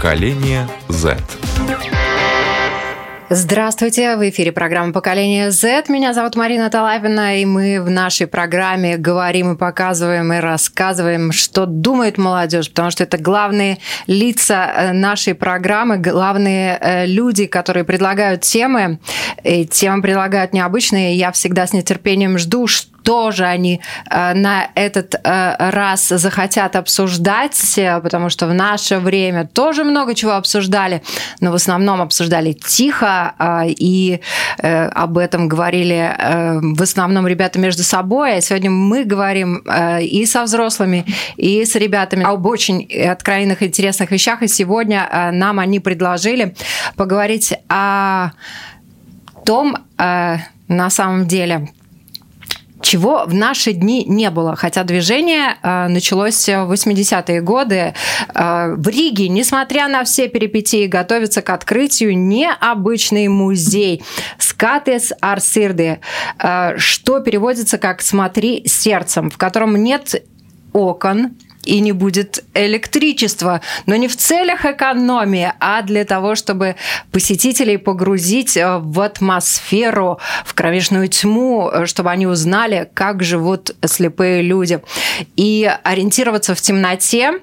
Поколение Z. Здравствуйте, в эфире программа «Поколение Z». Меня зовут Марина Талапина, и мы в нашей программе говорим и показываем, и рассказываем, что думает молодежь, потому что это главные лица э, нашей программы, главные э, люди, которые предлагают темы. И темы предлагают необычные. Я всегда с нетерпением жду, что тоже они э, на этот э, раз захотят обсуждать, э, потому что в наше время тоже много чего обсуждали, но в основном обсуждали тихо, и об этом говорили в основном ребята между собой. А сегодня мы говорим и со взрослыми, и с ребятами об очень откровенных интересных вещах, и сегодня нам они предложили поговорить о том, на самом деле, чего в наши дни не было. Хотя движение э, началось в 80-е годы. Э, в Риге, несмотря на все перипетии, готовится к открытию необычный музей Скатес Арсирды, э, что переводится как «смотри сердцем», в котором нет окон, и не будет электричества. Но не в целях экономии, а для того, чтобы посетителей погрузить э, в атмосферу, в кромешную тьму, э, чтобы они узнали, как живут слепые люди. И ориентироваться в темноте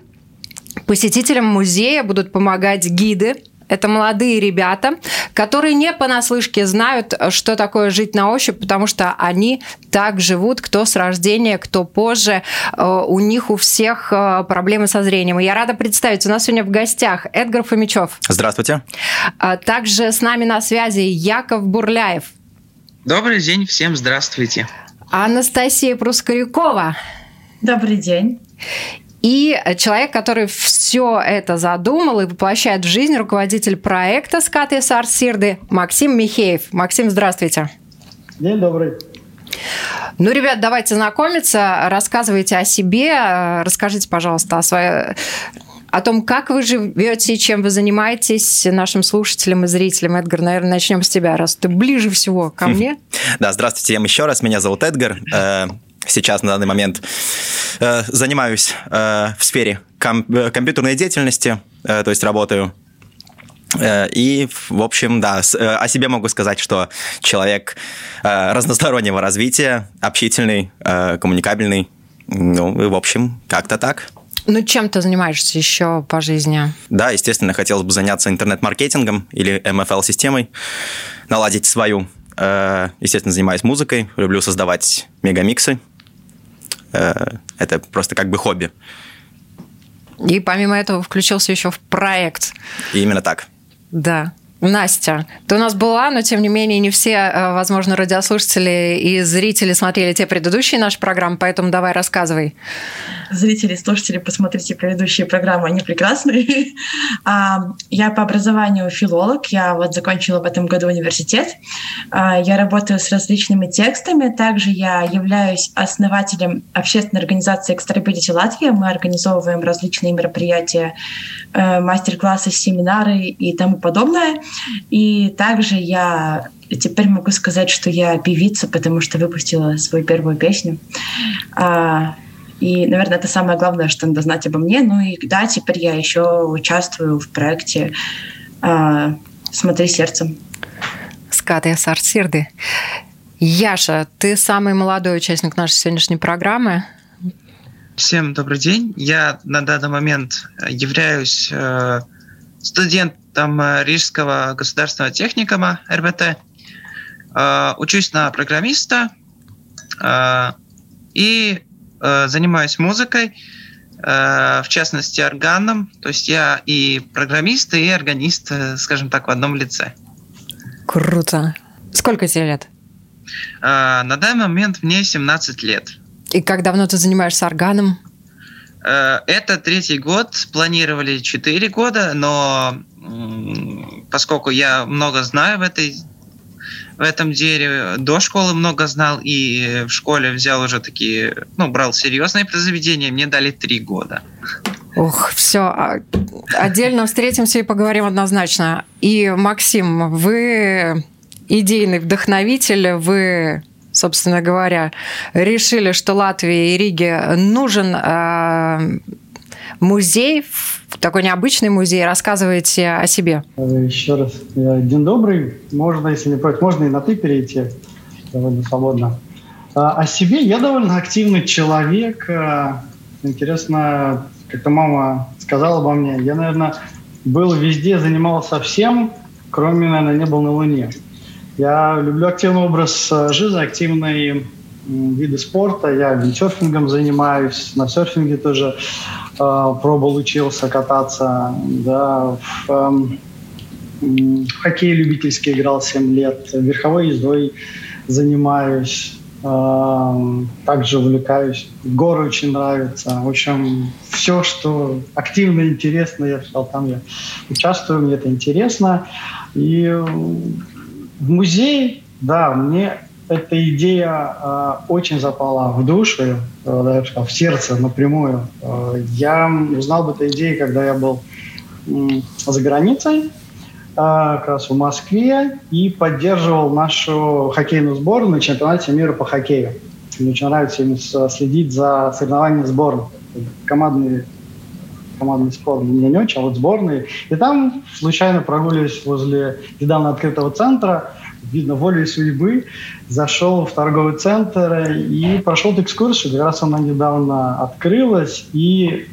Посетителям музея будут помогать гиды, это молодые ребята, которые не понаслышке знают, что такое жить на ощупь, потому что они так живут, кто с рождения, кто позже. Э, у них у всех э, проблемы со зрением. И я рада представить, у нас сегодня в гостях Эдгар Фомичев. Здравствуйте. А также с нами на связи Яков Бурляев. Добрый день, всем здравствуйте. Анастасия Прускорякова. Добрый день. И человек, который все это задумал и воплощает в жизнь, руководитель проекта «Скаты Сарсирды» Максим Михеев. Максим, здравствуйте. День добрый. Ну, ребят, давайте знакомиться, рассказывайте о себе, расскажите, пожалуйста, о своей о том, как вы живете, чем вы занимаетесь нашим слушателям и зрителям. Эдгар, наверное, начнем с тебя, раз ты ближе всего ко мне. Да, здравствуйте всем еще раз. Меня зовут Эдгар. Сейчас на данный момент э, занимаюсь э, в сфере ком- э, компьютерной деятельности, э, то есть работаю. Э, и, в общем, да, с, э, о себе могу сказать, что человек э, разностороннего развития, общительный, э, коммуникабельный. Ну, и, в общем, как-то так. Ну, чем ты занимаешься еще по жизни? Да, естественно, хотелось бы заняться интернет-маркетингом или MFL-системой, наладить свою. Естественно, занимаюсь музыкой, люблю создавать мегамиксы, это просто как бы хобби. И помимо этого включился еще в проект. И именно так. Да. Настя, ты у нас была, но тем не менее не все, э, возможно, радиослушатели и зрители смотрели те предыдущие наши программы, поэтому давай рассказывай. Зрители, слушатели, посмотрите предыдущие программы, они прекрасные. А, я по образованию филолог, я вот закончила в этом году университет. А, я работаю с различными текстами, также я являюсь основателем общественной организации «Экстрабилити Латвия». Мы организовываем различные мероприятия, э, мастер-классы, семинары и тому подобное. И также я теперь могу сказать, что я певица, потому что выпустила свою первую песню. А, и, наверное, это самое главное, что надо знать обо мне. Ну и да, теперь я еще участвую в проекте «Смотри сердцем». Скаты Сарсирды. Яша, ты самый молодой участник нашей сегодняшней программы. Всем добрый день. Я на данный момент являюсь э, студентом э, Рижского государственного техникума РВТ. Э, учусь на программиста э, и занимаюсь музыкой, в частности органом. То есть я и программист, и органист, скажем так, в одном лице. Круто. Сколько тебе лет? На данный момент мне 17 лет. И как давно ты занимаешься органом? Э, это третий год, планировали четыре года, но поскольку я много знаю в этой в этом деле, до школы много знал, и в школе взял уже такие, ну, брал серьезные произведения, мне дали три года. Ох, все, а, отдельно встретимся и поговорим однозначно. И, Максим, вы идейный вдохновитель, вы собственно говоря, решили, что Латвии и Риге нужен э, музей, такой необычный музей. Рассказывайте о себе. Еще раз. День добрый. Можно, если не против, можно и на «ты» перейти. Довольно свободно. А, о себе я довольно активный человек. А, интересно, как-то мама сказала обо мне. Я, наверное, был везде, занимался всем, кроме, наверное, не был на Луне. Я люблю активный образ э, жизни, активные виды спорта. Я виндсерфингом занимаюсь, на серфинге тоже э, пробовал, учился кататься. Да, в, э, в хоккей любительский играл 7 лет, верховой ездой занимаюсь. Э, также увлекаюсь. Горы очень нравятся. В общем, все, что активно интересно, я сказал, там я участвую, мне это интересно. И в музее, да, мне эта идея э, очень запала в душу, э, да, сказал, в сердце напрямую. Э, я узнал об этой идее, когда я был э, за границей, э, как раз в Москве, и поддерживал нашу хоккейную сборную на чемпионате мира по хоккею. Мне очень нравится следить за соревнованиями сборных. Командные командный спорт мне не очень, а вот сборные. И там случайно прогуливаясь возле недавно открытого центра, видно, волей судьбы, зашел в торговый центр и прошел экскурсию. Как раз она недавно открылась. И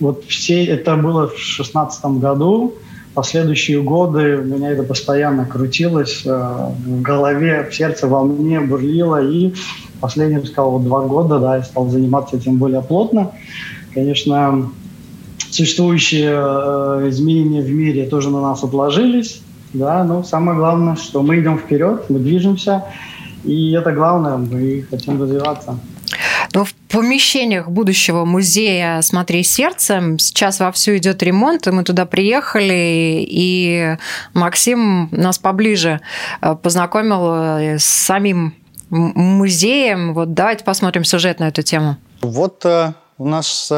вот все это было в шестнадцатом году. Последующие годы у меня это постоянно крутилось э, в голове, в сердце, во мне бурлило. И последние, сказал, вот два года, да, я стал заниматься этим более плотно. Конечно, существующие э, изменения в мире тоже на нас отложились, да, но самое главное, что мы идем вперед, мы движемся, и это главное, мы хотим развиваться. Но ну, в помещениях будущего музея «Смотри сердцем» сейчас вовсю идет ремонт, и мы туда приехали, и Максим нас поближе э, познакомил э, с самим музеем. Вот давайте посмотрим сюжет на эту тему. Вот у нас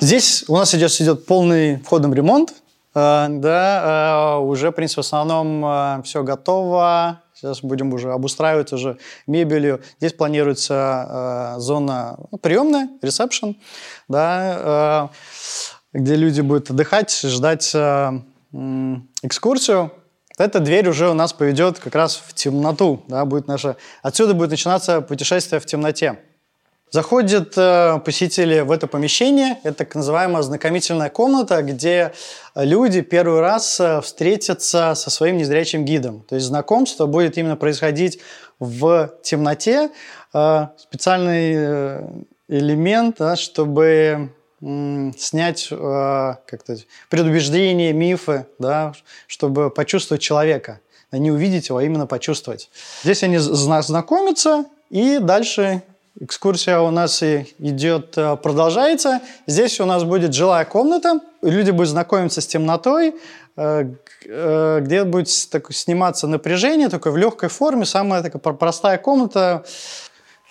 здесь у нас идет, идет полный входом ремонт. Да, уже, в принципе, в основном все готово. Сейчас будем уже обустраивать уже мебелью. Здесь планируется зона ну, приемная, ресепшн, да, где люди будут отдыхать, ждать экскурсию. Эта дверь уже у нас поведет как раз в темноту. Да, будет наша... Отсюда будет начинаться путешествие в темноте. Заходят э, посетители в это помещение, это так называемая ознакомительная комната, где люди первый раз э, встретятся со своим незрячим гидом. То есть знакомство будет именно происходить в темноте. Э, специальный э, элемент, да, чтобы снять э, как-то предубеждения, мифы, да, чтобы почувствовать человека. Не увидеть его, а именно почувствовать. Здесь они знакомятся, и дальше Экскурсия у нас и идет, э, продолжается. Здесь у нас будет жилая комната. Люди будут знакомиться с темнотой, э, э, где будет так, сниматься напряжение, такое в легкой форме. Самая такая простая комната.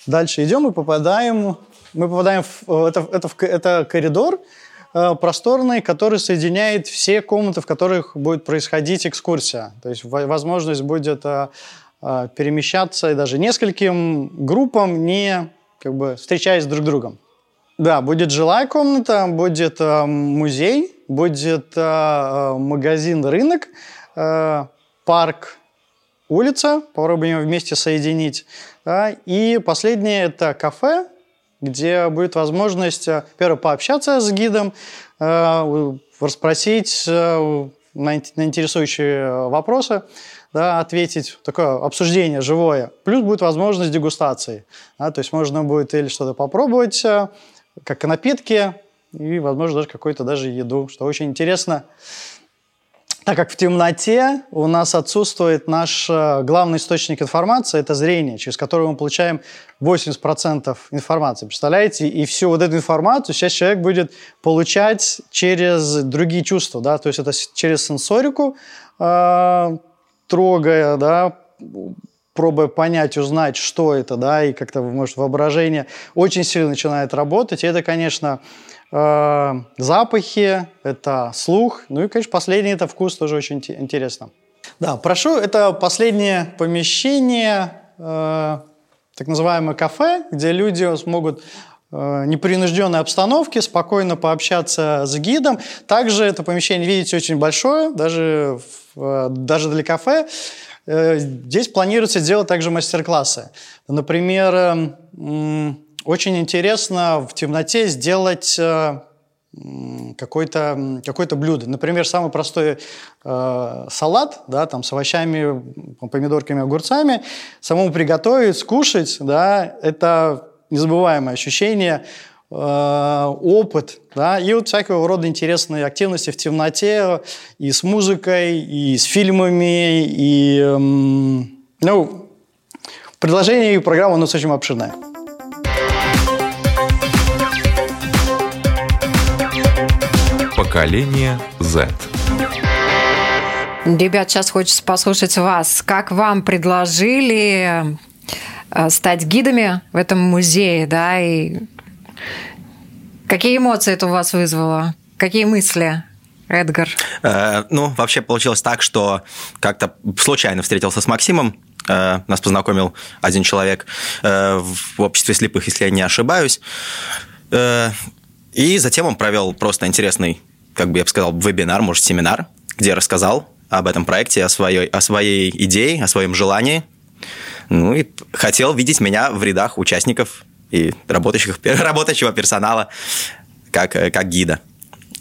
Дальше идем и попадаем. Мы попадаем в это, это, это коридор просторный, который соединяет все комнаты, в которых будет происходить экскурсия. То есть возможность будет перемещаться и даже нескольким группам, не как бы встречаясь друг с другом. Да, будет жилая комната, будет э, музей, будет э, магазин, рынок, э, парк, улица, попробуем вместе соединить. Да, и последнее – это кафе, где будет возможность, э, первое, пообщаться с гидом, э, расспросить э, на, на интересующие вопросы, да, ответить, такое обсуждение живое. Плюс будет возможность дегустации. Да, то есть можно будет или что-то попробовать, э, как напитки, и, возможно, даже какую-то даже еду, что очень интересно. Так как в темноте у нас отсутствует наш э, главный источник информации, это зрение, через которое мы получаем 80% информации. Представляете? И всю вот эту информацию сейчас человек будет получать через другие чувства, да, то есть это через сенсорику, э, трогая, да, пробуя понять, узнать, что это, да, и как-то, может, воображение очень сильно начинает работать. И это, конечно, э, запахи, это слух, ну и, конечно, последний это вкус тоже очень интересно. Да, прошу, это последнее помещение, э, так называемое кафе, где люди смогут непринужденной обстановке, спокойно пообщаться с гидом. Также это помещение, видите, очень большое, даже, в, даже для кафе. Э, здесь планируется делать также мастер-классы. Например, очень интересно в темноте сделать э, какое-то какое блюдо. Например, самый простой э, салат, да, там с овощами, помидорками, огурцами, самому приготовить, скушать, да, это незабываемое ощущение, э, опыт, да, и вот всякого рода интересные активности в темноте и с музыкой, и с фильмами, и, ну, предложение и программа у нас очень обширная. Поколение Z. Ребят, сейчас хочется послушать вас. Как вам предложили стать гидами в этом музее, да, и какие эмоции это у вас вызвало? Какие мысли? Эдгар? Э, ну, вообще получилось так, что как-то случайно встретился с Максимом, э, нас познакомил один человек э, в обществе слепых, если я не ошибаюсь. Э, и затем он провел просто интересный как бы я бы сказал, вебинар, может, семинар, где рассказал об этом проекте, о своей, о своей идее, о своем желании. Ну и хотел видеть меня в рядах участников и работающих, работающего персонала как, как гида.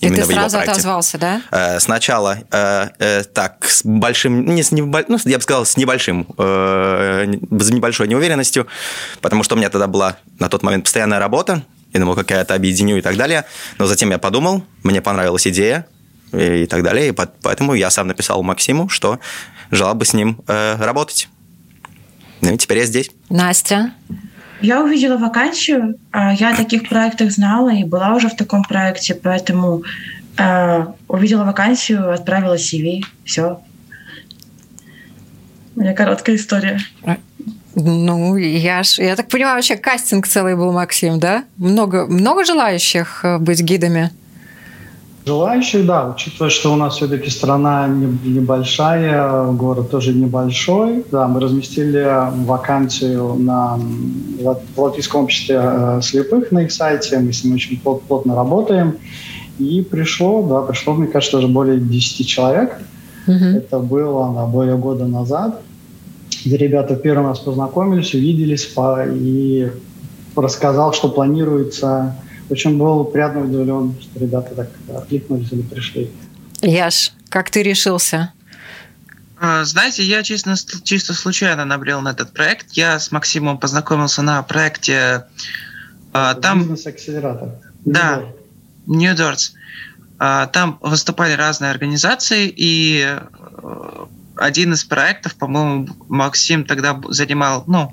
И ты сразу отозвался, да? Э, сначала э, э, так, с большим, не с небо, ну, я бы сказал, с небольшим, э, с небольшой неуверенностью, потому что у меня тогда была на тот момент постоянная работа, я думал, как я это объединю и так далее. Но затем я подумал, мне понравилась идея и, так далее. И поэтому я сам написал Максиму, что желал бы с ним э, работать. Ну и теперь я здесь. Настя? Я увидела вакансию, а, я о таких проектах знала и была уже в таком проекте, поэтому э, увидела вакансию, отправила CV, все. У меня короткая история. А ну, я, ж, я так понимаю, вообще кастинг целый был, Максим, да? Много, много желающих э, быть гидами? Желающих, да, учитывая, что у нас все-таки страна небольшая, город тоже небольшой. Да, мы разместили вакансию на, в Латвийском обществе э, слепых на их сайте, мы с ним очень плотно работаем. И пришло, да, пришло, мне кажется, уже более 10 человек. Угу. Это было на более года назад где ребята первый раз познакомились, увиделись и рассказал, что планируется. Очень был приятно удивлен, что ребята так откликнулись или пришли. Яш, как ты решился? А, знаете, я чисто, чисто случайно набрел на этот проект. Я с Максимом познакомился на проекте. А, там... Бизнес-акселератор. Да, New Doors. Там выступали разные организации, и один из проектов, по-моему, Максим тогда занимал, ну,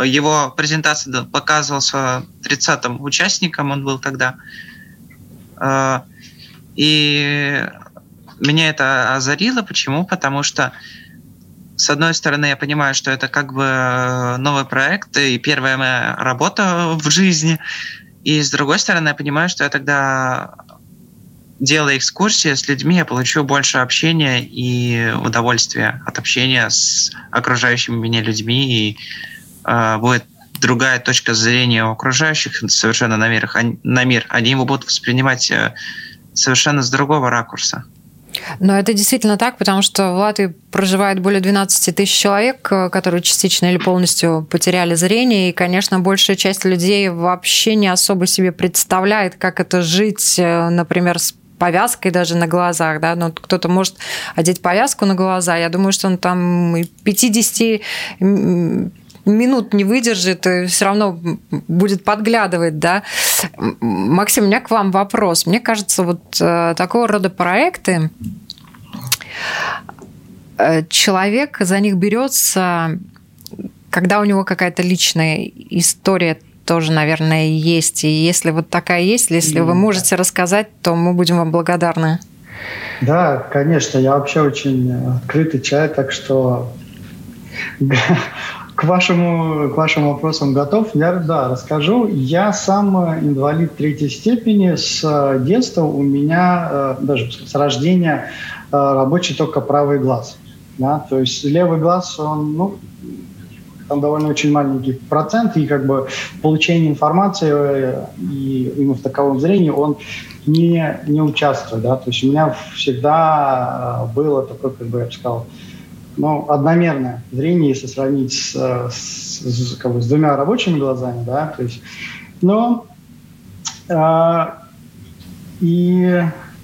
его презентация показывался 30-м участником, он был тогда. А, и меня это озарило. Почему? Потому что, с одной стороны, я понимаю, что это как бы новый проект и первая моя работа в жизни. И с другой стороны, я понимаю, что я тогда делая экскурсии с людьми, я получу больше общения и удовольствия от общения с окружающими меня людьми, и э, будет другая точка зрения у окружающих совершенно на мир. На мир. Они его будут воспринимать э, совершенно с другого ракурса. Но это действительно так, потому что в Латвии проживает более 12 тысяч человек, э, которые частично или полностью потеряли зрение. И, конечно, большая часть людей вообще не особо себе представляет, как это жить, э, например, с повязкой даже на глазах, да, ну, кто-то может одеть повязку на глаза, я думаю, что он там 50 минут не выдержит, и все равно будет подглядывать, да. Максим, у меня к вам вопрос. Мне кажется, вот э, такого рода проекты э, человек за них берется, когда у него какая-то личная история тоже, наверное, есть. И если вот такая есть, если вы можете рассказать, то мы будем вам благодарны. Да, конечно, я вообще очень открытый человек, так что к вашему, к вашим вопросам готов. Я, да, расскажу. Я сам инвалид третьей степени. С детства у меня, э, даже с рождения, э, рабочий только правый глаз. Да? То есть левый глаз, он, ну, там довольно очень маленький процент, и как бы получение информации э, и именно в таковом зрении он не, не участвует, да, то есть у меня всегда э, было такое, как бы я бы сказал, ну, одномерное зрение, если сравнить с, с, с, как бы, с двумя рабочими глазами, да, то есть, но э, и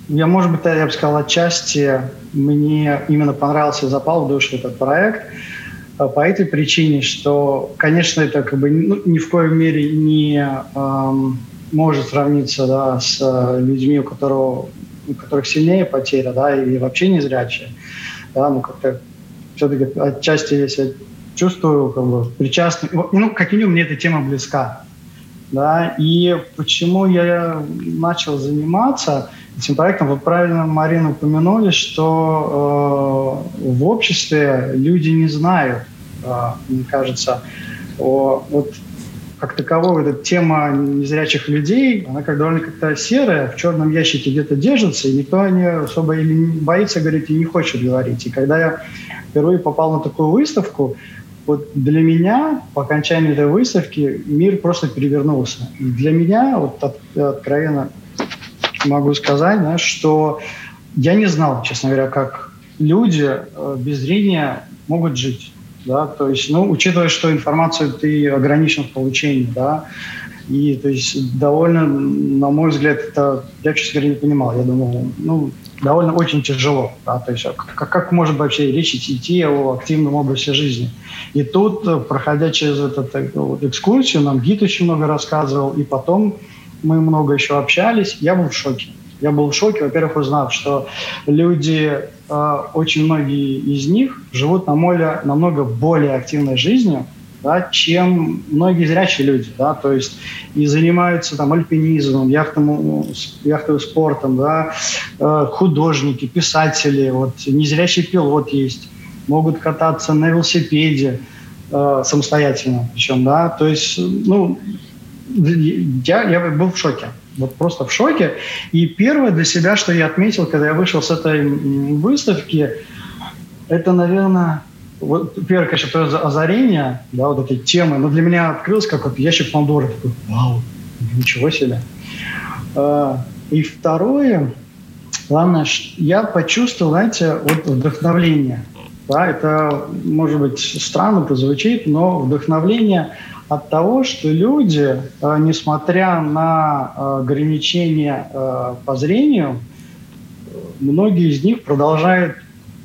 я, может быть, я бы сказал, отчасти мне именно понравился запал в душу этот проект э, по этой причине, что, конечно, это как бы ну, ни в коей мере не эм, может сравниться да, с э, людьми, у, которого, у которых сильнее потеря, да, или вообще не зрячие. Да, ну, как-то все-таки отчасти я себя чувствую как бы причастным. Ну, как минимум, мне эта тема близка. Да, и почему я начал заниматься этим проектом? Вы правильно, Марина, упомянули, что э, в обществе люди не знают, э, мне кажется, о, вот как таковой эта тема незрячих людей, она как довольно как-то серая, в черном ящике где-то держится, и никто не особо или боится говорить и не хочет говорить. И когда я впервые попал на такую выставку, вот для меня по окончании этой выставки мир просто перевернулся. Для меня, вот от, откровенно могу сказать, да, что я не знал, честно говоря, как люди э, без зрения могут жить да, то есть, ну, учитывая, что информацию ты ограничен в получении, да, и, то есть, довольно, на мой взгляд, это, я, честно говоря, не понимал, я думал, ну, довольно очень тяжело, да, то есть, а как, как может вообще речь идти о активном образе жизни? И тут, проходя через этот, вот, экскурсию, нам гид очень много рассказывал, и потом мы много еще общались, я был в шоке. Я был в шоке, во-первых, узнав, что люди, э, очень многие из них живут на моле, намного более активной жизнью, да, чем многие зрячие люди, да, то есть и занимаются там альпинизмом, яхтовым, яхтовым спортом, да, э, художники, писатели, вот незрячий пилот есть, могут кататься на велосипеде э, самостоятельно, причем, да, то есть, ну, я, я был в шоке вот просто в шоке. И первое для себя, что я отметил, когда я вышел с этой выставки, это, наверное, вот, первое, конечно, то озарение, да, вот этой темы, но для меня открылось как вот ящик Пандоры. Такой, вау, ничего себе. А, и второе, главное, я почувствовал, знаете, вот вдохновление. Да, это, может быть, странно прозвучит, но вдохновление от того, что люди, э, несмотря на э, ограничения по зрению, многие из них продолжают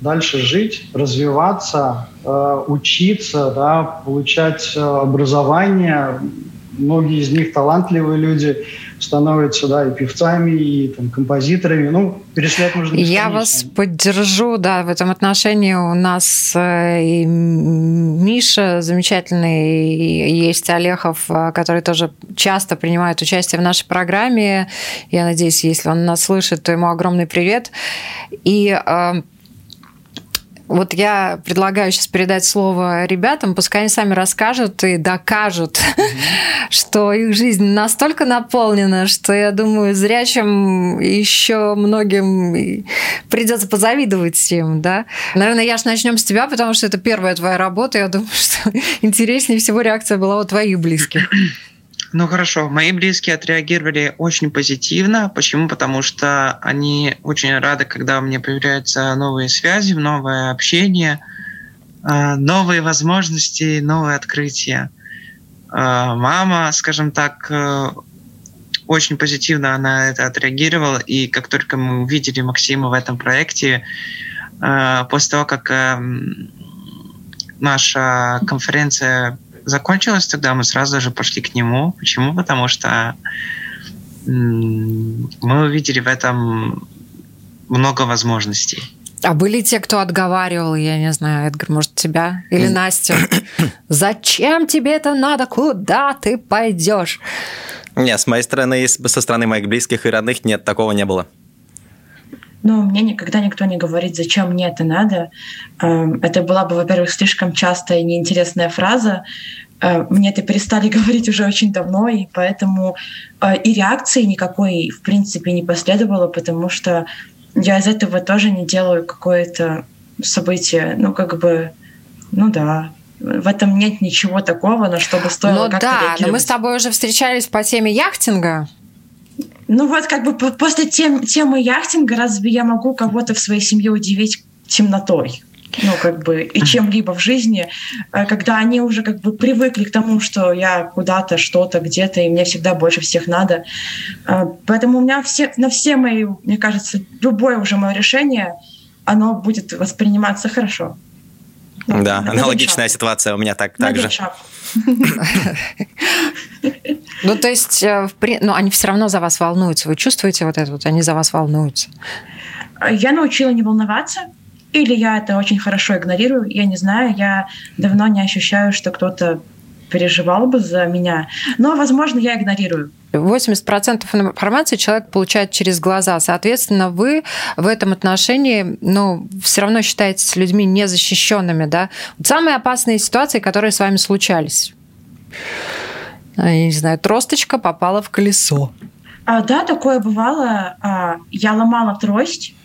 дальше жить, развиваться, учиться, да, получать образование. Многие из них талантливые люди становятся, да, и певцами, и там, композиторами. Ну, перечислять можно Я вас поддержу, да, в этом отношении у нас э, и Миша замечательный, и есть Олехов, э, который тоже часто принимает участие в нашей программе. Я надеюсь, если он нас слышит, то ему огромный привет. И э, вот я предлагаю сейчас передать слово ребятам, пускай они сами расскажут и докажут, mm-hmm. что их жизнь настолько наполнена, что я думаю, зрячим еще многим придется позавидовать им, да. Наверное, Яш, начнем с тебя, потому что это первая твоя работа. Я думаю, что интереснее всего реакция была у твоих близких. Ну хорошо, мои близкие отреагировали очень позитивно. Почему? Потому что они очень рады, когда у меня появляются новые связи, новое общение, э, новые возможности, новые открытия. Э, мама, скажем так, э, очень позитивно на это отреагировала, и как только мы увидели Максима в этом проекте, после того, как эм, наша конференция закончилось, тогда мы сразу же пошли к нему. Почему? Потому что мы увидели в этом много возможностей. А были те, кто отговаривал, я не знаю, Эдгар, может, тебя или Настю? Зачем тебе это надо? Куда ты пойдешь? Нет, с моей стороны, со стороны моих близких и родных нет, такого не было. Ну, мне никогда никто не говорит, зачем мне это надо. Эм, это была бы, во-первых, слишком частая и неинтересная фраза. Э, мне это перестали говорить уже очень давно, и поэтому э, и реакции никакой, в принципе, не последовало, потому что я из этого тоже не делаю какое-то событие. Ну, как бы, ну да, в этом нет ничего такого, на что бы стоило Ну как-то да, но реагировать. мы с тобой уже встречались по теме яхтинга. Ну вот как бы по- после тем, темы яхтинга разве я могу кого-то в своей семье удивить темнотой? Ну, как бы, и чем-либо в жизни, э, когда они уже как бы привыкли к тому, что я куда-то, что-то, где-то, и мне всегда больше всех надо. Э, Поэтому у меня все, на все мои, мне кажется, любое уже мое решение, оно будет восприниматься хорошо. Да, на- на аналогичная ситуация у меня так, так же. шапку. Ну, то есть, э, ну, они все равно за вас волнуются. Вы чувствуете вот это вот? Они за вас волнуются. Я научила не волноваться, или я это очень хорошо игнорирую, я не знаю, я давно не ощущаю, что кто-то переживал бы за меня, но, возможно, я игнорирую. 80% информации человек получает через глаза. Соответственно, вы в этом отношении, ну, все равно считаетесь людьми незащищенными, да? Вот самые опасные ситуации, которые с вами случались. А, Я не знаю, тросточка попала в колесо. А, да, такое бывало. А, я ломала трость.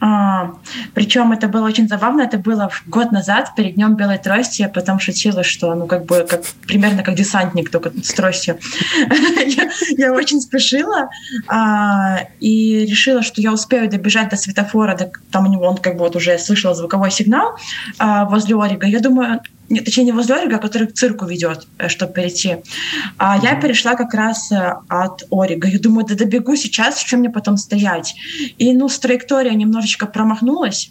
А, причем это было очень забавно. Это было год назад, перед днем белой трости. Я потом шутила, что ну как бы как, примерно как десантник, только с тростью. Я- очень спешила а, и решила, что я успею добежать до светофора. Там у него он как бы вот уже слышал звуковой сигнал а, возле Орига. Я думаю, точнее не возле Орига, а который к цирку ведет, э, чтобы перейти. А я перешла как раз э, от Орига. Я думаю, да добегу сейчас, чем мне потом стоять. И, ну, с траектория немножечко промахнулась.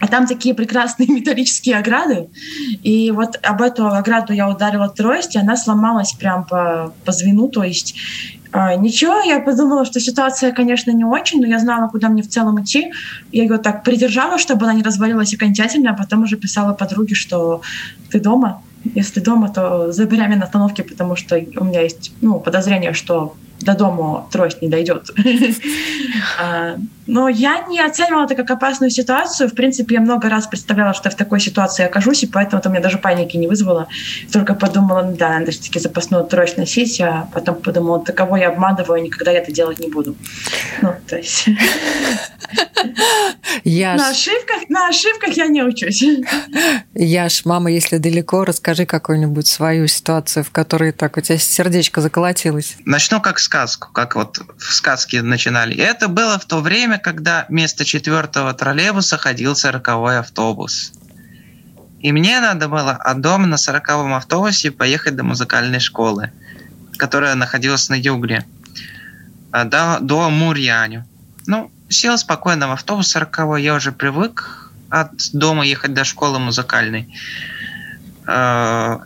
А там такие прекрасные металлические ограды. И вот об эту ограду я ударила трость, и она сломалась прям по, по звену. То есть ничего, я подумала, что ситуация, конечно, не очень, но я знала, куда мне в целом идти. Я ее так придержала, чтобы она не развалилась окончательно, а потом уже писала подруге, что ты дома, если дома, то забирай меня на остановке, потому что у меня есть ну, подозрение, что до дома трость не дойдет. А, Но я не оценивала это как опасную ситуацию. В принципе, я много раз представляла, что я в такой ситуации окажусь, и поэтому это у меня даже паники не вызвало. Только подумала, ну да, надо все-таки запасную трость носить, а потом подумала, да кого я обманываю, никогда я это делать не буду. Ну, то есть... Я На ж, ошибках, на ошибках я не учусь. я ж, мама, если далеко, расскажи какую-нибудь свою ситуацию, в которой так у тебя сердечко заколотилось. Начну как сказку, как вот в сказке начинали. Это было в то время, когда вместо четвертого троллейбуса ходил сороковой автобус. И мне надо было от дома на сороковом автобусе поехать до музыкальной школы, которая находилась на юге, а, до, до Мурьяню. Ну, сел спокойно в автобус сороковой, я уже привык от дома ехать до школы музыкальной. А,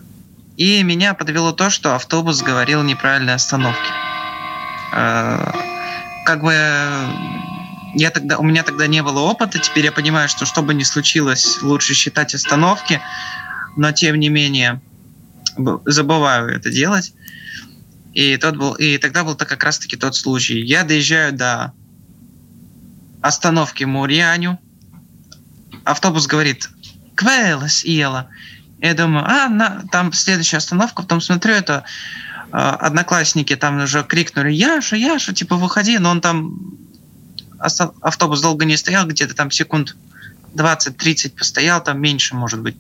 И меня подвело то, что автобус говорил неправильной остановки. Э, Как бы э, я тогда, у меня тогда не было опыта, теперь я понимаю, что что бы ни случилось, лучше считать остановки, но тем не менее забываю это делать. И, тот был, и тогда был -то как раз-таки тот случай. Я доезжаю до остановки Мурьяню. Автобус говорит «Квелос, Ела». Я думаю, а, на, там следующая остановка, потом смотрю, это одноклассники там уже крикнули «Яша, Яша, типа выходи», но он там, автобус долго не стоял, где-то там секунд 20-30 постоял, там меньше, может быть,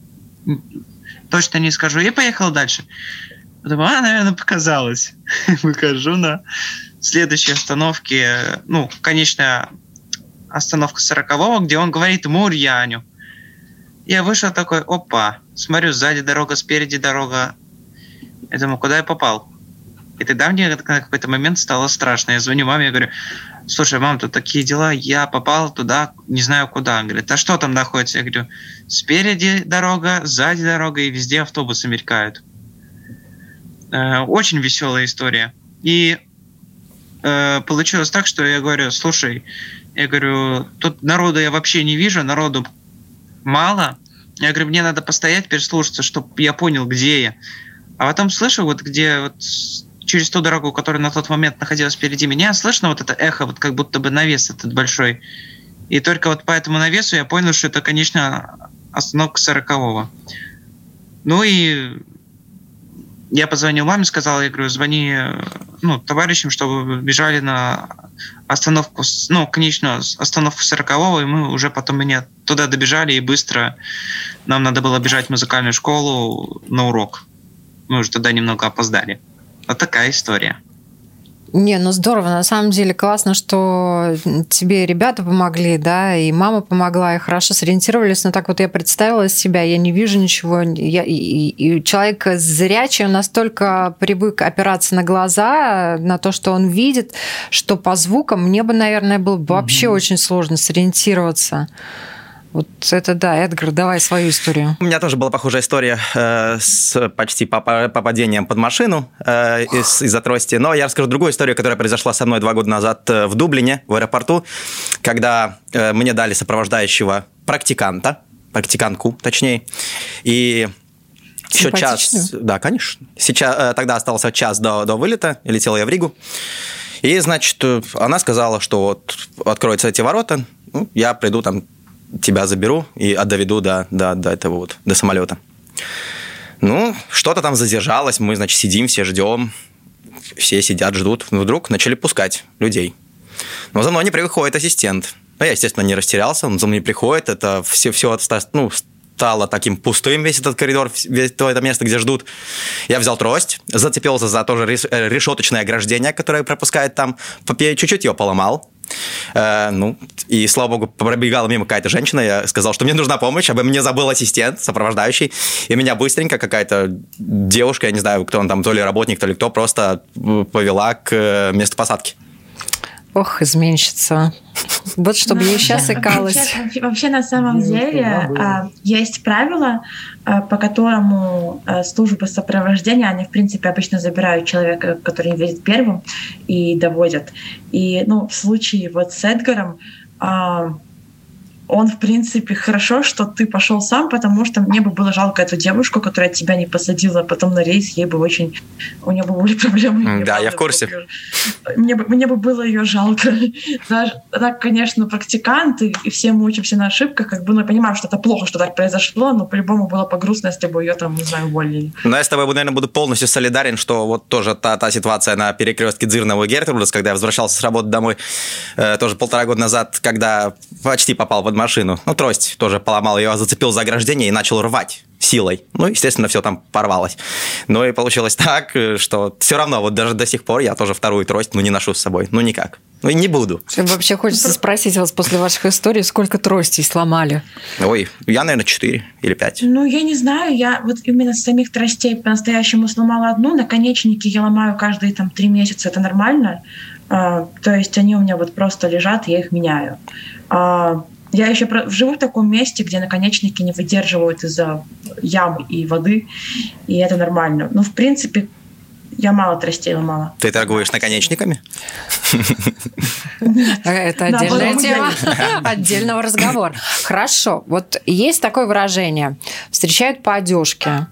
точно не скажу, и поехал дальше. Думаю, а, наверное, показалось. Выхожу на следующей остановке, ну, конечная остановка сорокового, где он говорит «Мурьяню». Я вышел такой, опа, смотрю, сзади дорога, спереди дорога. Я думаю, куда я попал? И тогда мне на какой-то момент стало страшно. Я звоню маме, я говорю, слушай, мам, тут такие дела, я попал туда, не знаю куда. Она говорит, а что там находится? Я говорю, спереди дорога, сзади дорога, и везде автобусы мелькают. Э, Очень веселая история. И э, получилось так, что я говорю, слушай, я говорю, тут народу я вообще не вижу, народу мало. Я говорю, мне надо постоять, переслушаться, чтобы я понял, где я. А потом слышу, вот где вот через ту дорогу, которая на тот момент находилась впереди меня, слышно вот это эхо, вот как будто бы навес этот большой. И только вот по этому навесу я понял, что это, конечно, остановка сорокового. Ну и я позвонил маме, сказал, я говорю, звони ну, товарищам, чтобы бежали на остановку, ну, конечную остановку 40 и мы уже потом меня туда добежали, и быстро нам надо было бежать в музыкальную школу на урок. Мы уже туда немного опоздали. Вот такая история. Не, ну здорово, на самом деле классно, что тебе ребята помогли, да, и мама помогла, и хорошо сориентировались, но так вот я представила себя, я не вижу ничего, я, и, и человек зрячий настолько привык опираться на глаза, на то, что он видит, что по звукам мне бы, наверное, было бы вообще mm-hmm. очень сложно сориентироваться. Вот это да, Эдгар, давай свою историю. У меня тоже была похожая история э, с почти попадением под машину э, из- из-за трости. Но я расскажу другую историю, которая произошла со мной два года назад э, в Дублине, в аэропорту, когда э, мне дали сопровождающего практиканта, практикантку, точнее, и еще час... Да, конечно. Сейчас, э, тогда остался час до, до вылета, летел я в Ригу. И, значит, она сказала, что вот откроются эти ворота, ну, я приду там тебя заберу и доведу до, до, до этого вот, до самолета. Ну, что-то там задержалось, мы, значит, сидим, все ждем, все сидят, ждут. Вдруг начали пускать людей. Но за мной не приходит ассистент. Ну, я, естественно, не растерялся, он за мной приходит, это все, все ну, стало таким пустым, весь этот коридор, весь то это место, где ждут. Я взял трость, зацепился за тоже решеточное ограждение, которое пропускает там, чуть-чуть его поломал, Э, ну, и, слава богу, пробегала мимо какая-то женщина, я сказал, что мне нужна помощь, обо мне забыл ассистент, сопровождающий, и меня быстренько какая-то девушка, я не знаю, кто он там, то ли работник, то ли кто, просто повела к э, месту посадки. Ох, изменщица. Вот чтобы я сейчас икалась. Вообще, вообще на самом деле а, есть правило, а, по которому а, службы сопровождения, они в принципе обычно забирают человека, который видит первым, и доводят. И ну, в случае вот с Эдгаром он, в принципе, хорошо, что ты пошел сам, потому что мне бы было жалко эту девушку, которая тебя не посадила потом на рейс, ей бы очень... У нее бы были проблемы. Да, я в курсе. Мне бы, мне бы было ее жалко. Даже, так, конечно, практиканты, и все мы учимся на ошибках, как бы, ну, я понимаю, что это плохо, что так произошло, но по-любому было бы грустно, если бы ее там, не знаю, уволили. Но я с тобой, наверное, буду полностью солидарен, что вот тоже та, та ситуация на перекрестке Дзирного и Гертрудас, когда я возвращался с работы домой, э, тоже полтора года назад, когда почти попал в машину. Ну, трость тоже поломал ее, зацепил за ограждение и начал рвать силой. Ну, естественно, все там порвалось. Ну и получилось так, что все равно вот даже до сих пор я тоже вторую трость, ну, не ношу с собой. Ну, никак. Ну, и не буду. Вообще хочется спросить вас после ваших историй, сколько тростей сломали? Ой, я, наверное, 4 или 5. Ну, я не знаю. Я вот именно с самих тростей по-настоящему сломала одну. Наконечники я ломаю каждые там три месяца. Это нормально. А, то есть они у меня вот просто лежат, я их меняю. А, я еще живу в таком месте, где наконечники не выдерживают из-за ям и воды, и это нормально. Но, в принципе, я мало тростей ломала. Ты торгуешь наконечниками? Это отдельная тема отдельного разговора. Хорошо. Вот есть такое выражение. Встречают по одежке.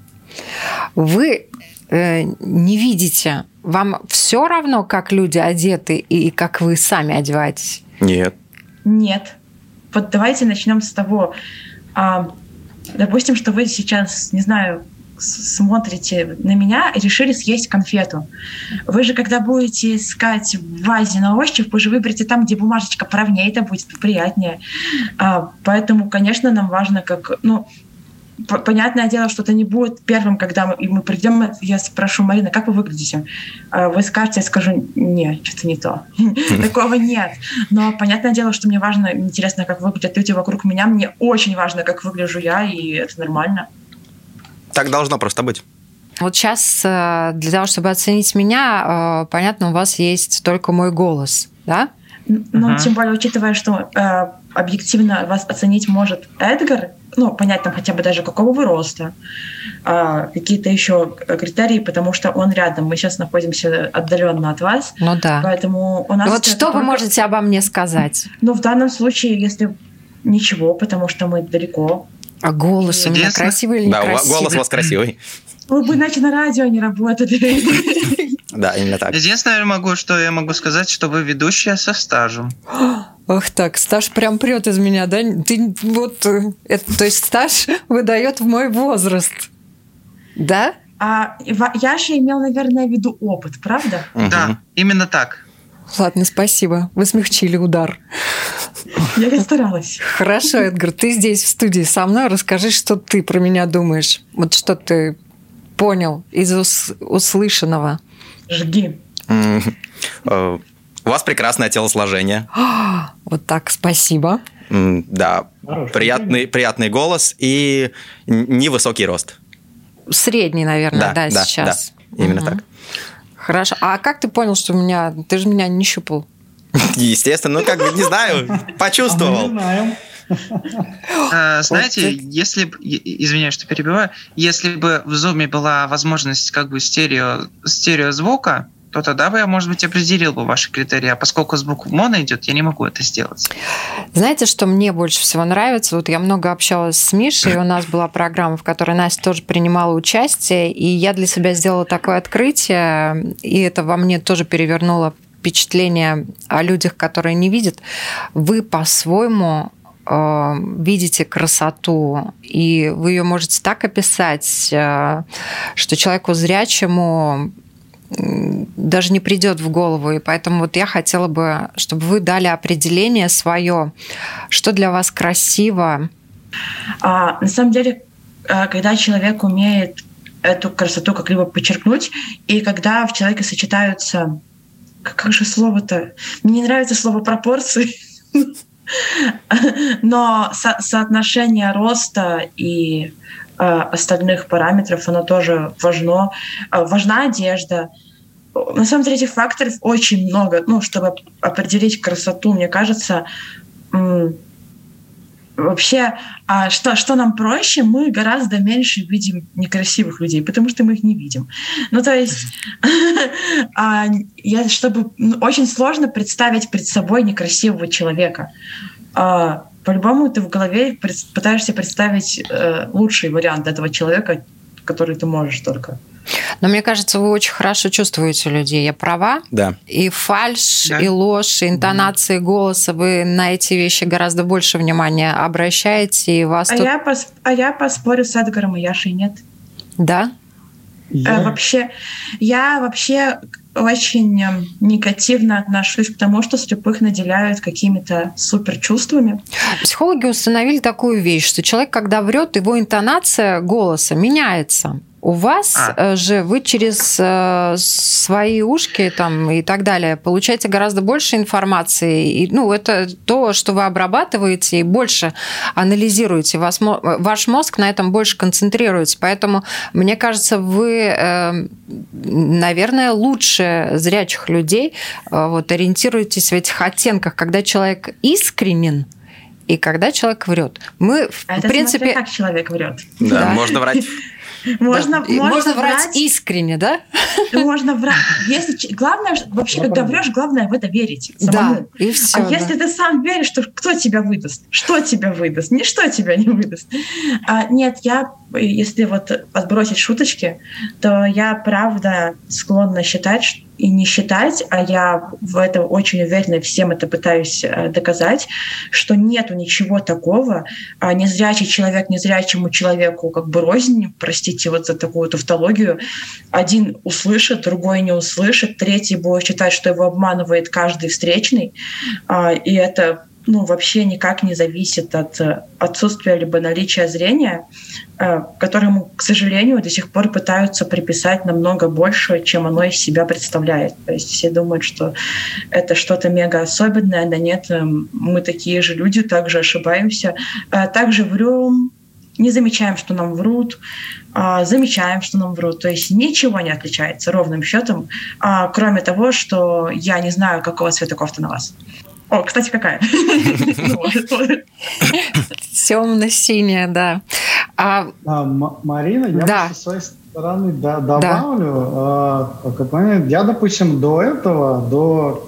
Вы э, не видите, вам все равно, как люди одеты и как вы сами одеваетесь? Нет. Нет вот давайте начнем с того, а, допустим, что вы сейчас, не знаю, смотрите на меня и решили съесть конфету. Вы же, когда будете искать в вазе на ощупь, вы же выберете там, где бумажечка поровнее, это будет приятнее. А, поэтому, конечно, нам важно, как, ну, понятное дело, что это не будет первым, когда мы, мы придем, я спрошу, Марина, как вы выглядите? А вы скажете, я скажу, нет, что-то не то. Такого нет. Но понятное дело, что мне важно, интересно, как выглядят люди вокруг меня. Мне очень важно, как выгляжу я, и это нормально. Так должно просто быть. Вот сейчас э, для того, чтобы оценить меня, э, понятно, у вас есть только мой голос, да? Ну, uh-huh. тем более, учитывая, что э, объективно вас оценить может Эдгар, ну, понять там хотя бы даже какого вы роста, а, какие-то еще критерии, потому что он рядом. Мы сейчас находимся отдаленно от вас. Ну да. Поэтому у нас... Вот что только... вы можете обо мне сказать? Ну, в данном случае, если ничего, потому что мы далеко. А голос у меня красивый или да, некрасивый? Да, голос у вас красивый. Вы бы иначе на радио не работали. Да, именно так. Единственное, могу, что я могу сказать, что вы ведущая со стажем. Ах так, стаж прям прет из меня, да? Ты вот, э, это, то есть стаж выдает в мой возраст, да? А Яша имел, наверное, в виду опыт, правда? Да, именно так. Ладно, спасибо. Вы смягчили удар. Я старалась. Хорошо, Эдгар, ты здесь в студии со мной. Расскажи, что ты про меня думаешь. Вот что ты понял из ус- услышанного. Жги. У вас прекрасное телосложение. Вот так, спасибо. Да, приятный, приятный голос и невысокий рост. Средний, наверное, да, да, да сейчас. Да, именно угу. так. Хорошо. А как ты понял, что у меня... Ты же меня не щупал. Естественно, ну как бы, не знаю, почувствовал. А, знаете, если бы, извиняюсь, что перебиваю, если бы в Zoom была возможность как бы стерео, стерео звука, то тогда бы я, может быть, определил бы ваши критерии. А поскольку звук моно идет, я не могу это сделать. Знаете, что мне больше всего нравится? Вот я много общалась с Мишей, у нас была программа, в которой Настя тоже принимала участие, и я для себя сделала такое открытие, и это во мне тоже перевернуло впечатление о людях, которые не видят. Вы по-своему э, видите красоту, и вы ее можете так описать, э, что человеку зрячему даже не придет в голову. И поэтому вот я хотела бы, чтобы вы дали определение свое, что для вас красиво. А, на самом деле, а, когда человек умеет эту красоту как-либо подчеркнуть, и когда в человеке сочетаются... Как же слово-то? Мне не нравится слово пропорции. Но со соотношение роста и остальных параметров, оно тоже важно. Э, важна одежда. На самом деле этих факторов очень много, ну, чтобы определить красоту, мне кажется, вообще, а что, что нам проще, мы гораздо меньше видим некрасивых людей, потому что мы их не видим. Ну, то есть, а, я, чтобы очень сложно представить перед собой некрасивого человека. По-любому ты в голове пытаешься представить э, лучший вариант этого человека, который ты можешь только. Но мне кажется, вы очень хорошо чувствуете людей. Я права? Да. И фальш, да. и ложь, и интонации голоса. Вы на эти вещи гораздо больше внимания обращаете. И вас а, тут... я пос... а я поспорю с Эдгаром и Яшей нет. Да? Я... Э, вообще, я вообще очень эм, негативно отношусь к тому, что слепых наделяют какими-то суперчувствами. Психологи установили такую вещь, что человек, когда врет, его интонация голоса меняется. У вас а. Э, же вы через э, свои ушки там и так далее получаете гораздо больше информации. И, ну, это то, что вы обрабатываете и больше анализируете. Вас, ваш мозг на этом больше концентрируется. Поэтому, мне кажется, вы, э, наверное, лучше зрячих людей вот, ориентируетесь в этих оттенках, когда человек искренен, и когда человек врет. Мы, в а это принципе, как человек врет. Да, да. можно врать Можно, да. можно, можно врать, врать искренне, да? Можно врать. Если, главное, вообще, когда врешь, главное в это верить самому. Да, и все, а да. если ты сам веришь, то кто тебя выдаст? Что тебя выдаст? Ничто тебя не выдаст. А, нет, я, если вот отбросить шуточки, то я правда склонна считать, что и не считать, а я в этом очень уверена, всем это пытаюсь э, доказать, что нету ничего такого, а незрячий человек незрячему человеку как бы рознь, простите вот за такую тавтологию, один услышит, другой не услышит, третий будет считать, что его обманывает каждый встречный, а, и это ну, вообще никак не зависит от э, отсутствия либо наличия зрения, э, которому, к сожалению, до сих пор пытаются приписать намного больше, чем оно из себя представляет. То есть все думают, что это что-то мега особенное, да нет, э, мы такие же люди, также ошибаемся, также врем, не замечаем, что нам врут, замечаем, что нам врут. То есть ничего не отличается ровным счетом, кроме того, что я не знаю, какого цвета кофта на вас. О, кстати, какая? Темно-синяя, да. А, а Марина, я да. со своей стороны да, добавлю. Да. Э, я, допустим, до этого, до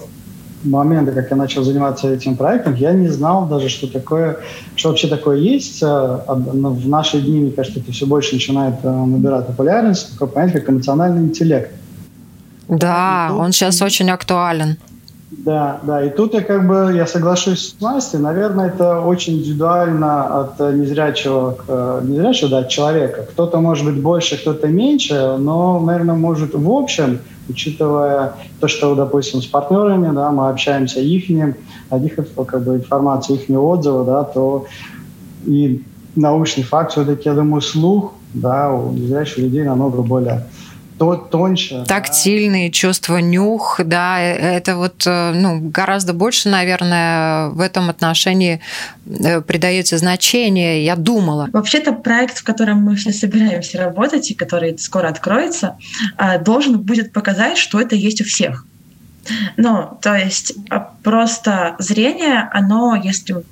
момента, как я начал заниматься этим проектом, я не знал даже, что такое, что вообще такое есть. Э, в наши дни, мне кажется, это все больше начинает набирать популярность, такое понятие, как эмоциональный интеллект. Да, он сейчас очень актуален. Да, да, и тут я как бы, я соглашусь с Настей, наверное, это очень индивидуально от незрячего к незрячего, да, от человека. Кто-то может быть больше, кто-то меньше, но, наверное, может в общем, учитывая то, что, допустим, с партнерами, да, мы общаемся их, от их как бы, информации, их отзывы, да, то и научный факт все-таки, я думаю, слух, да, у незрячих людей намного более то, тоньше. Тактильные да. чувства, нюх, да, э, это вот э, ну, гораздо больше, наверное, в этом отношении э, придаете значение, я думала. Вообще-то проект, в котором мы все собираемся работать и который скоро откроется, должен будет показать, что это есть у всех. Ну, то есть просто зрение, оно, если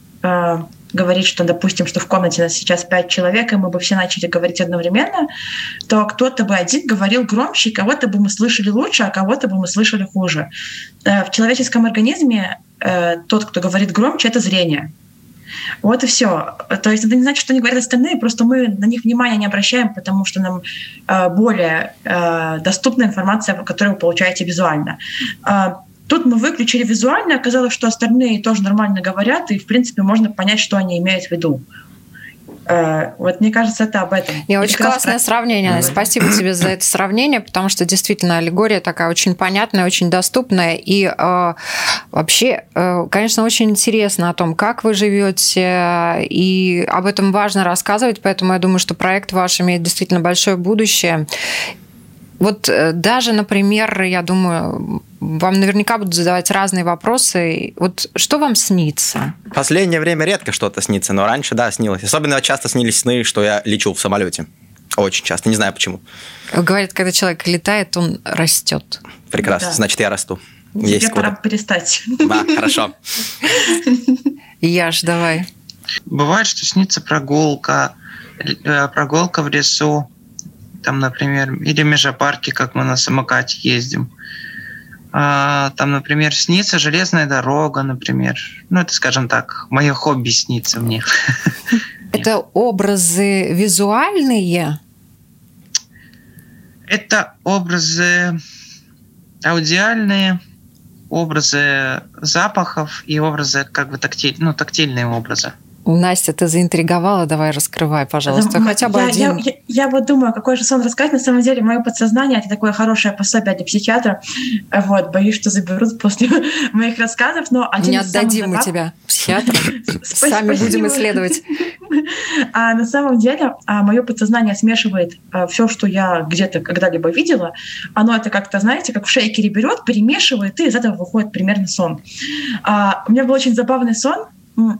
говорить, что, допустим, что в комнате нас сейчас пять человек, и мы бы все начали говорить одновременно, то кто-то бы один говорил громче, кого-то бы мы слышали лучше, а кого-то бы мы слышали хуже. Э, в человеческом организме э, тот, кто говорит громче, это зрение. Вот и все. То есть это не значит, что они говорят остальные, просто мы на них внимания не обращаем, потому что нам э, более доступна информация, которую вы получаете визуально. Тут мы выключили визуально, оказалось, что остальные тоже нормально говорят, и, в принципе, можно понять, что они имеют в виду. Э, вот мне кажется, это об этом. Не, очень классное раз... сравнение. Mm-hmm. Спасибо тебе за это сравнение, потому что действительно аллегория такая очень понятная, очень доступная. И э, вообще, э, конечно, очень интересно о том, как вы живете, и об этом важно рассказывать, поэтому я думаю, что проект ваш имеет действительно большое будущее. Вот э, даже, например, я думаю, вам наверняка будут задавать разные вопросы. Вот что вам снится? Последнее время редко что-то снится, но раньше, да, снилось. Особенно часто снились сны, что я лечу в самолете. Очень часто, не знаю почему. Говорят, когда человек летает, он растет. Прекрасно, да. значит, я расту. Тебе Есть пора куда. перестать. Да, хорошо. Яш, давай. Бывает, что снится прогулка, э, прогулка в лесу, там, например, или в межапарке, как мы на самокате ездим. А, там, например, снится железная дорога, например. Ну, это, скажем так, мое хобби снится мне. Это образы визуальные? Это образы аудиальные, образы запахов и образы как бы тактиль, ну, тактильные образы. Настя, ты заинтриговала, давай раскрывай, пожалуйста, хотя бы я, один. Я, я, я вот думаю, какой же сон рассказать. На самом деле, мое подсознание — это такое хорошее пособие для психиатра. Вот, боюсь, что заберут после моих рассказов, но один Не отдадим мы тебя психиатру. Сами будем исследовать. А на самом деле, а, мое подсознание смешивает а, все, что я где-то когда-либо видела. Оно это как-то, знаете, как в шейкере берет, перемешивает, и из этого выходит примерно сон. А, у меня был очень забавный сон,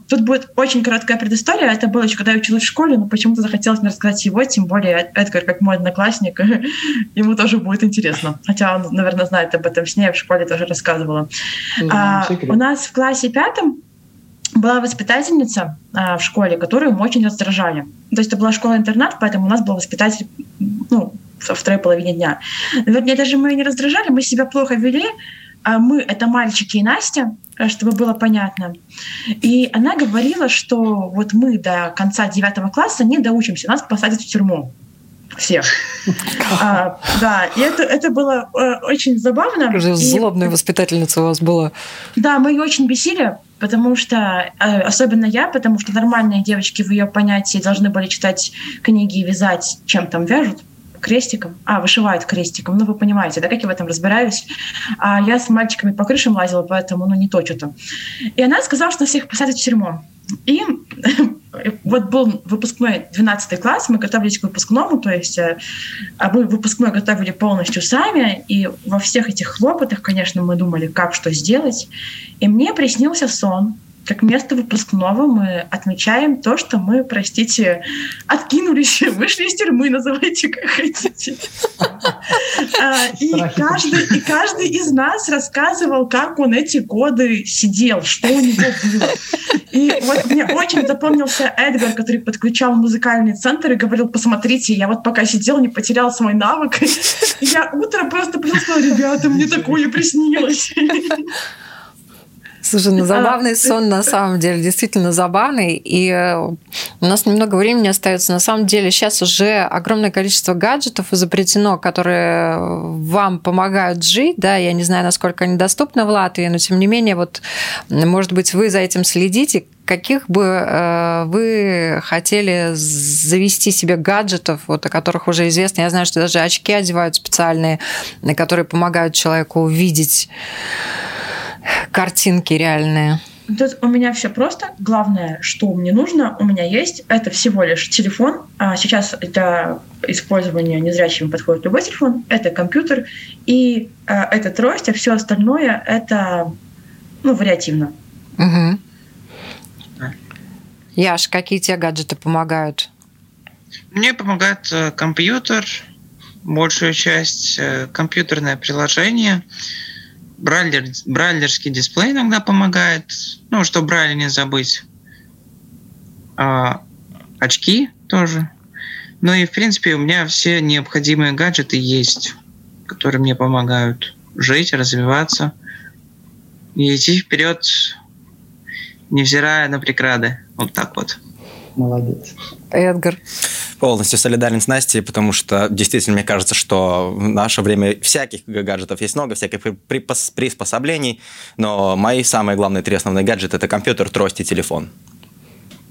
Тут будет очень короткая предыстория. Это было еще, когда я училась в школе, но почему-то захотелось мне рассказать его, тем более Эдгар, как мой одноклассник, ему тоже будет интересно. Хотя он, наверное, знает об этом сне, я в школе тоже рассказывала. а, у нас в классе пятом была воспитательница а, в школе, которую мы очень раздражали. То есть это была школа-интернат, поэтому у нас был воспитатель ну, во второй половине дня. Вернее, даже мы ее не раздражали, мы себя плохо вели, а мы — это мальчики и Настя, э, чтобы было понятно. И она говорила, что вот мы до конца девятого класса не доучимся, нас посадят в тюрьму всех. А, да, и это, это было э, очень забавно. Какая злобная и, воспитательница у вас была. Да, мы ее очень бесили, потому что, э, особенно я, потому что нормальные девочки в ее понятии должны были читать книги и вязать, чем там вяжут крестиком. А, вышивают крестиком. Ну, вы понимаете, да, как я в этом разбираюсь. А я с мальчиками по крышам лазила, поэтому, ну, не то что-то. И она сказала, что всех посадят в тюрьму. И вот был выпускной 12 класс, мы готовились к выпускному, то есть э, а мы выпускной готовили полностью сами, и во всех этих хлопотах, конечно, мы думали, как что сделать. И мне приснился сон, как место выпускного мы отмечаем то, что мы, простите, откинулись, вышли из тюрьмы, называйте как хотите. А, и каждый, и каждый из нас рассказывал, как он эти годы сидел, что у него было. И вот мне очень запомнился Эдгар, который подключал музыкальный центр и говорил, посмотрите, я вот пока сидел, не потерял свой навык. И я утром просто просто ребята, мне такое приснилось. Слушай, ну забавный сон на самом деле, действительно забавный. И э, у нас немного времени остается. На самом деле сейчас уже огромное количество гаджетов изобретено, которые вам помогают жить. Да, я не знаю, насколько они доступны в Латвии, но тем не менее, вот, может быть, вы за этим следите. Каких бы э, вы хотели завести себе гаджетов, вот, о которых уже известно? Я знаю, что даже очки одевают специальные, которые помогают человеку увидеть картинки реальные? Тут у меня все просто. Главное, что мне нужно, у меня есть, это всего лишь телефон. А сейчас для использования незрячими подходит любой телефон. Это компьютер и э, это трость, а все остальное это ну, вариативно. Угу. Яш, какие тебе гаджеты помогают? Мне помогает э, компьютер, большую часть э, компьютерное приложение. Брайлер, брайлерский дисплей иногда помогает, ну, чтобы брайля не забыть. А, очки тоже. Ну и, в принципе, у меня все необходимые гаджеты есть, которые мне помогают жить, развиваться и идти вперед, невзирая на преграды. Вот так вот. Молодец. Эдгар полностью солидарен с Настей, потому что действительно мне кажется, что в наше время всяких гаджетов есть много, всяких приспособлений, но мои самые главные три основные гаджеты – это компьютер, трость и телефон.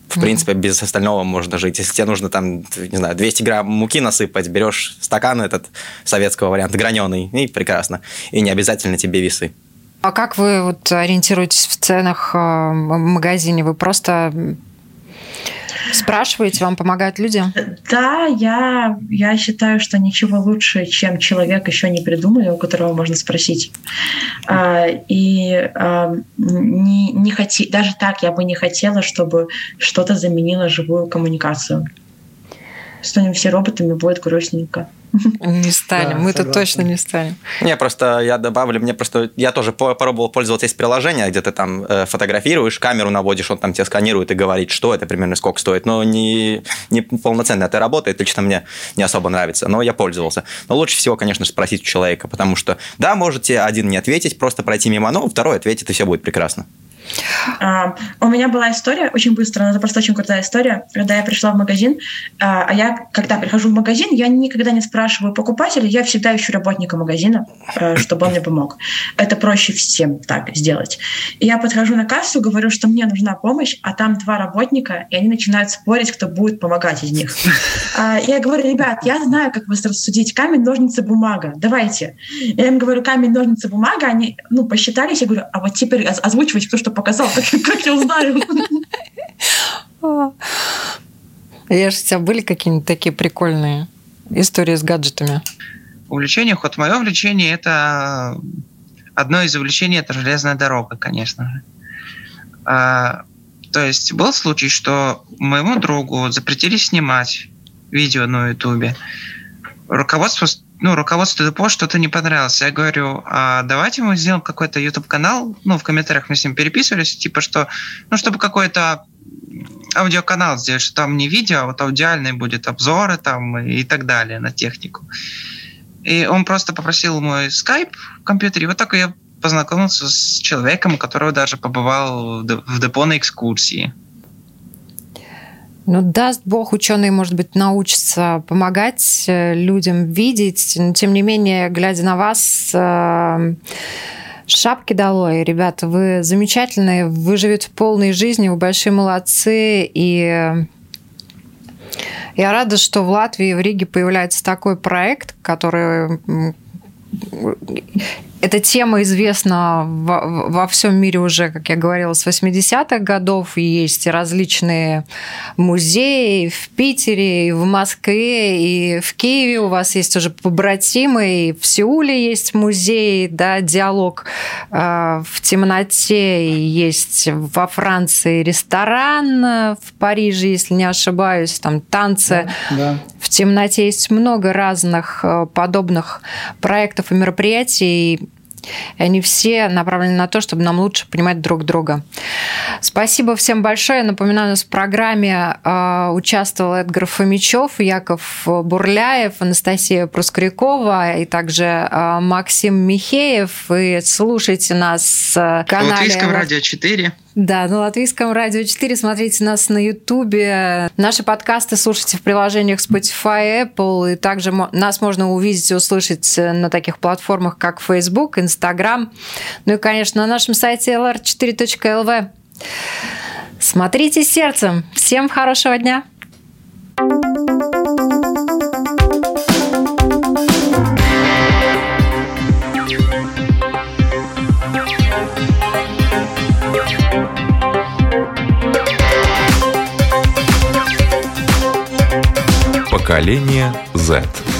В принципе, без остального можно жить. Если тебе нужно там, не знаю, 200 грамм муки насыпать, берешь стакан этот советского варианта, граненый, и прекрасно. И не обязательно тебе весы. А как вы вот ориентируетесь в ценах э, в магазине? Вы просто Спрашиваете, вам помогают люди? Да, я, я считаю, что ничего лучше, чем человек еще не придумали, у которого можно спросить. А, и а, не, не хоти, даже так я бы не хотела, чтобы что-то заменило живую коммуникацию. Станем все роботами, будет грустненько. Не станем, да, мы тут точно не станем. Не, просто я добавлю, мне просто, я тоже попробовал пользоваться, есть приложение, где ты там э, фотографируешь, камеру наводишь, он там тебе сканирует и говорит, что это примерно, сколько стоит, но не, не полноценно это работает, лично мне не особо нравится, но я пользовался. Но лучше всего, конечно, спросить у человека, потому что, да, можете один не ответить, просто пройти мимо, но второй ответит, и все будет прекрасно. А, у меня была история очень быстро, но это просто очень крутая история. Когда я пришла в магазин, а, а я, когда прихожу в магазин, я никогда не спрашиваю покупателя, я всегда ищу работника магазина, э, чтобы он мне помог. Это проще всем так сделать. И я подхожу на кассу, говорю, что мне нужна помощь, а там два работника, и они начинают спорить, кто будет помогать из них. А, я говорю, ребят, я знаю, как вас рассудить. Камень, ножницы, бумага. Давайте. Я им говорю, камень, ножницы, бумага. Они ну, посчитались. Я говорю, а вот теперь озвучивайте кто что показал, как, как я узнаю. Я же у тебя были какие-нибудь такие прикольные истории с гаджетами? Увлечение, вот мое увлечение это одно из увлечений это железная дорога, конечно же. А, то есть был случай, что моему другу запретили снимать видео на Ютубе. Руководство ну, руководству ДПО что-то не понравилось. Я говорю, а давайте мы сделаем какой-то YouTube-канал. Ну, в комментариях мы с ним переписывались, типа, что, ну, чтобы какой-то аудиоканал сделать, что там не видео, а вот аудиальный будет обзоры там и так далее на технику. И он просто попросил мой скайп в компьютере, и вот так я познакомился с человеком, у которого даже побывал в депо на экскурсии. Ну, даст Бог, ученые, может быть, научатся помогать э, людям видеть, но тем не менее, глядя на вас, э, шапки долой, ребята, вы замечательные, вы живете полной жизнью, вы большие молодцы, и я рада, что в Латвии, в Риге появляется такой проект, который эта тема известна во, во всем мире уже, как я говорила, с 80-х годов. Есть различные музеи в Питере, и в Москве, и в Киеве. У вас есть уже побратимы, и в Сеуле есть музей, да, диалог э, в темноте. И есть во Франции ресторан, в Париже, если не ошибаюсь, там танцы да, да. в темноте. Есть много разных э, подобных проектов и мероприятий И они все направлены на то, чтобы нам лучше понимать друг друга. Спасибо всем большое. Напоминаю, у нас в программе э, участвовал Эдгар Фомичев, Яков Бурляев, Анастасия Проскурякова и также э, Максим Михеев. Вы слушайте нас в канале... Латвийском радио 4. Да, на Латвийском радио 4. Смотрите нас на Ютубе. Наши подкасты слушайте в приложениях Spotify, Apple. И также нас можно увидеть и услышать на таких платформах, как Facebook, Instagram. Ну и, конечно, на нашем сайте lr4.lv. Смотрите сердцем. Всем хорошего дня. Поколение Z.